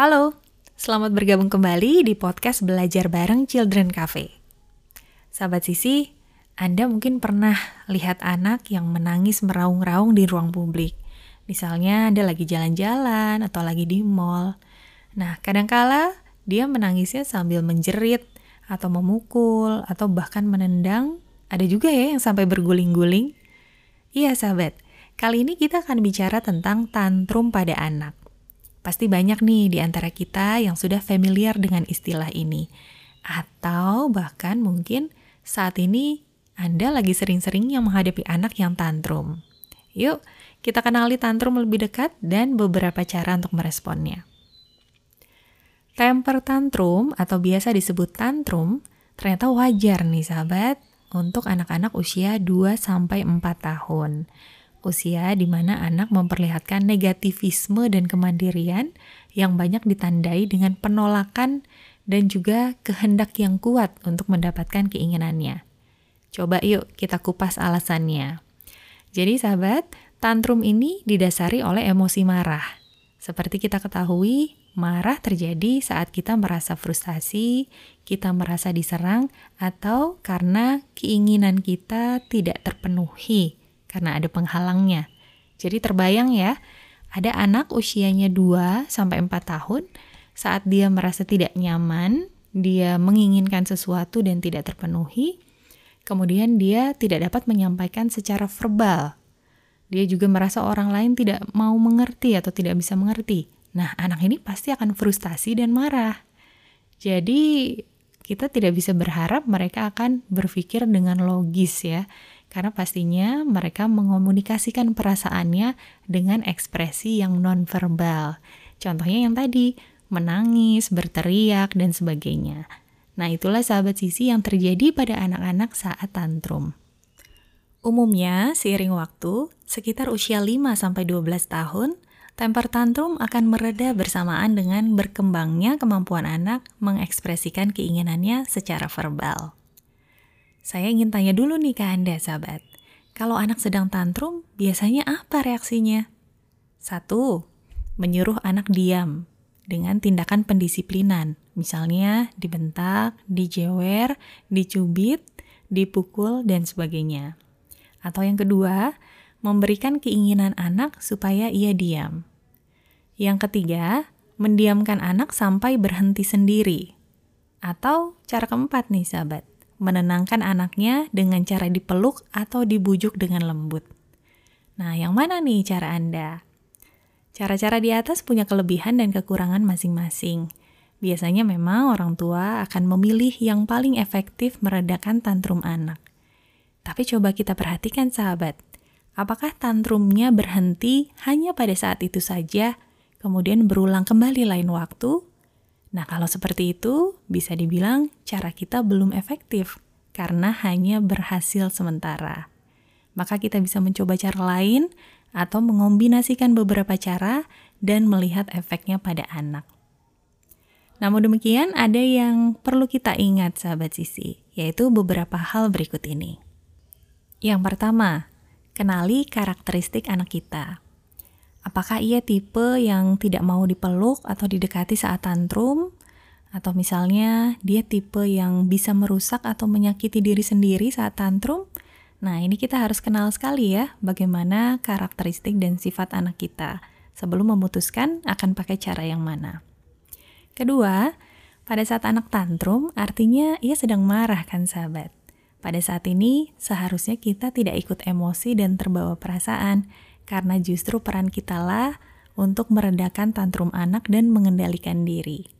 Halo, selamat bergabung kembali di podcast Belajar Bareng Children Cafe. Sahabat Sisi, Anda mungkin pernah lihat anak yang menangis meraung-raung di ruang publik. Misalnya Anda lagi jalan-jalan atau lagi di mall. Nah, kadangkala dia menangisnya sambil menjerit atau memukul atau bahkan menendang. Ada juga ya yang sampai berguling-guling. Iya sahabat, kali ini kita akan bicara tentang tantrum pada anak. Pasti banyak nih di antara kita yang sudah familiar dengan istilah ini. Atau bahkan mungkin saat ini Anda lagi sering-seringnya menghadapi anak yang tantrum. Yuk, kita kenali tantrum lebih dekat dan beberapa cara untuk meresponnya. Temper tantrum atau biasa disebut tantrum ternyata wajar nih sahabat untuk anak-anak usia 2 sampai 4 tahun usia di mana anak memperlihatkan negativisme dan kemandirian yang banyak ditandai dengan penolakan dan juga kehendak yang kuat untuk mendapatkan keinginannya. Coba yuk kita kupas alasannya. Jadi sahabat, tantrum ini didasari oleh emosi marah. Seperti kita ketahui, marah terjadi saat kita merasa frustasi, kita merasa diserang, atau karena keinginan kita tidak terpenuhi karena ada penghalangnya. Jadi terbayang ya, ada anak usianya 2 sampai 4 tahun saat dia merasa tidak nyaman, dia menginginkan sesuatu dan tidak terpenuhi, kemudian dia tidak dapat menyampaikan secara verbal. Dia juga merasa orang lain tidak mau mengerti atau tidak bisa mengerti. Nah, anak ini pasti akan frustasi dan marah. Jadi, kita tidak bisa berharap mereka akan berpikir dengan logis ya karena pastinya mereka mengomunikasikan perasaannya dengan ekspresi yang nonverbal. Contohnya yang tadi, menangis, berteriak, dan sebagainya. Nah, itulah sahabat sisi yang terjadi pada anak-anak saat tantrum. Umumnya, seiring waktu, sekitar usia 5-12 tahun, temper tantrum akan mereda bersamaan dengan berkembangnya kemampuan anak mengekspresikan keinginannya secara verbal. Saya ingin tanya dulu nih ke Anda, sahabat. Kalau anak sedang tantrum, biasanya apa reaksinya? Satu, menyuruh anak diam dengan tindakan pendisiplinan. Misalnya dibentak, dijewer, dicubit, dipukul, dan sebagainya. Atau yang kedua, memberikan keinginan anak supaya ia diam. Yang ketiga, mendiamkan anak sampai berhenti sendiri. Atau cara keempat nih sahabat, menenangkan anaknya dengan cara dipeluk atau dibujuk dengan lembut. Nah, yang mana nih cara Anda? Cara-cara di atas punya kelebihan dan kekurangan masing-masing. Biasanya memang orang tua akan memilih yang paling efektif meredakan tantrum anak. Tapi coba kita perhatikan sahabat, apakah tantrumnya berhenti hanya pada saat itu saja, kemudian berulang kembali lain waktu, Nah, kalau seperti itu, bisa dibilang cara kita belum efektif karena hanya berhasil sementara. Maka kita bisa mencoba cara lain atau mengombinasikan beberapa cara dan melihat efeknya pada anak. Namun demikian, ada yang perlu kita ingat, sahabat sisi, yaitu beberapa hal berikut ini. Yang pertama, kenali karakteristik anak kita. Apakah ia tipe yang tidak mau dipeluk atau didekati saat tantrum? Atau misalnya dia tipe yang bisa merusak atau menyakiti diri sendiri saat tantrum? Nah, ini kita harus kenal sekali ya bagaimana karakteristik dan sifat anak kita sebelum memutuskan akan pakai cara yang mana. Kedua, pada saat anak tantrum artinya ia sedang marah kan sahabat. Pada saat ini seharusnya kita tidak ikut emosi dan terbawa perasaan, karena justru peran kita lah untuk meredakan tantrum anak dan mengendalikan diri.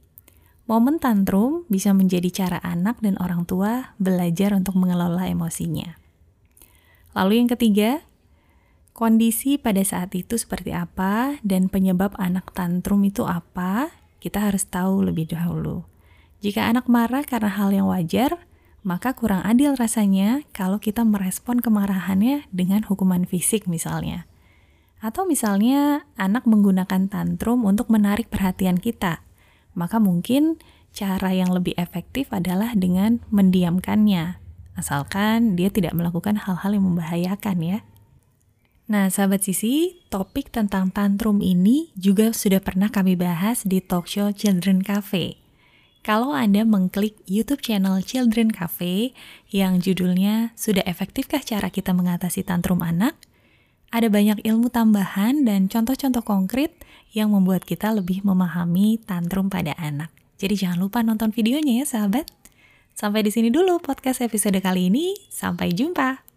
Momen tantrum bisa menjadi cara anak dan orang tua belajar untuk mengelola emosinya. Lalu yang ketiga, kondisi pada saat itu seperti apa dan penyebab anak tantrum itu apa, kita harus tahu lebih dahulu. Jika anak marah karena hal yang wajar, maka kurang adil rasanya kalau kita merespon kemarahannya dengan hukuman fisik misalnya. Atau misalnya anak menggunakan tantrum untuk menarik perhatian kita, maka mungkin cara yang lebih efektif adalah dengan mendiamkannya, asalkan dia tidak melakukan hal-hal yang membahayakan ya. Nah, sahabat sisi, topik tentang tantrum ini juga sudah pernah kami bahas di talk show Children Cafe. Kalau Anda mengklik YouTube channel Children Cafe yang judulnya Sudah Efektifkah Cara Kita Mengatasi Tantrum Anak? Ada banyak ilmu tambahan dan contoh-contoh konkret yang membuat kita lebih memahami tantrum pada anak. Jadi jangan lupa nonton videonya ya sahabat. Sampai di sini dulu podcast episode kali ini. Sampai jumpa.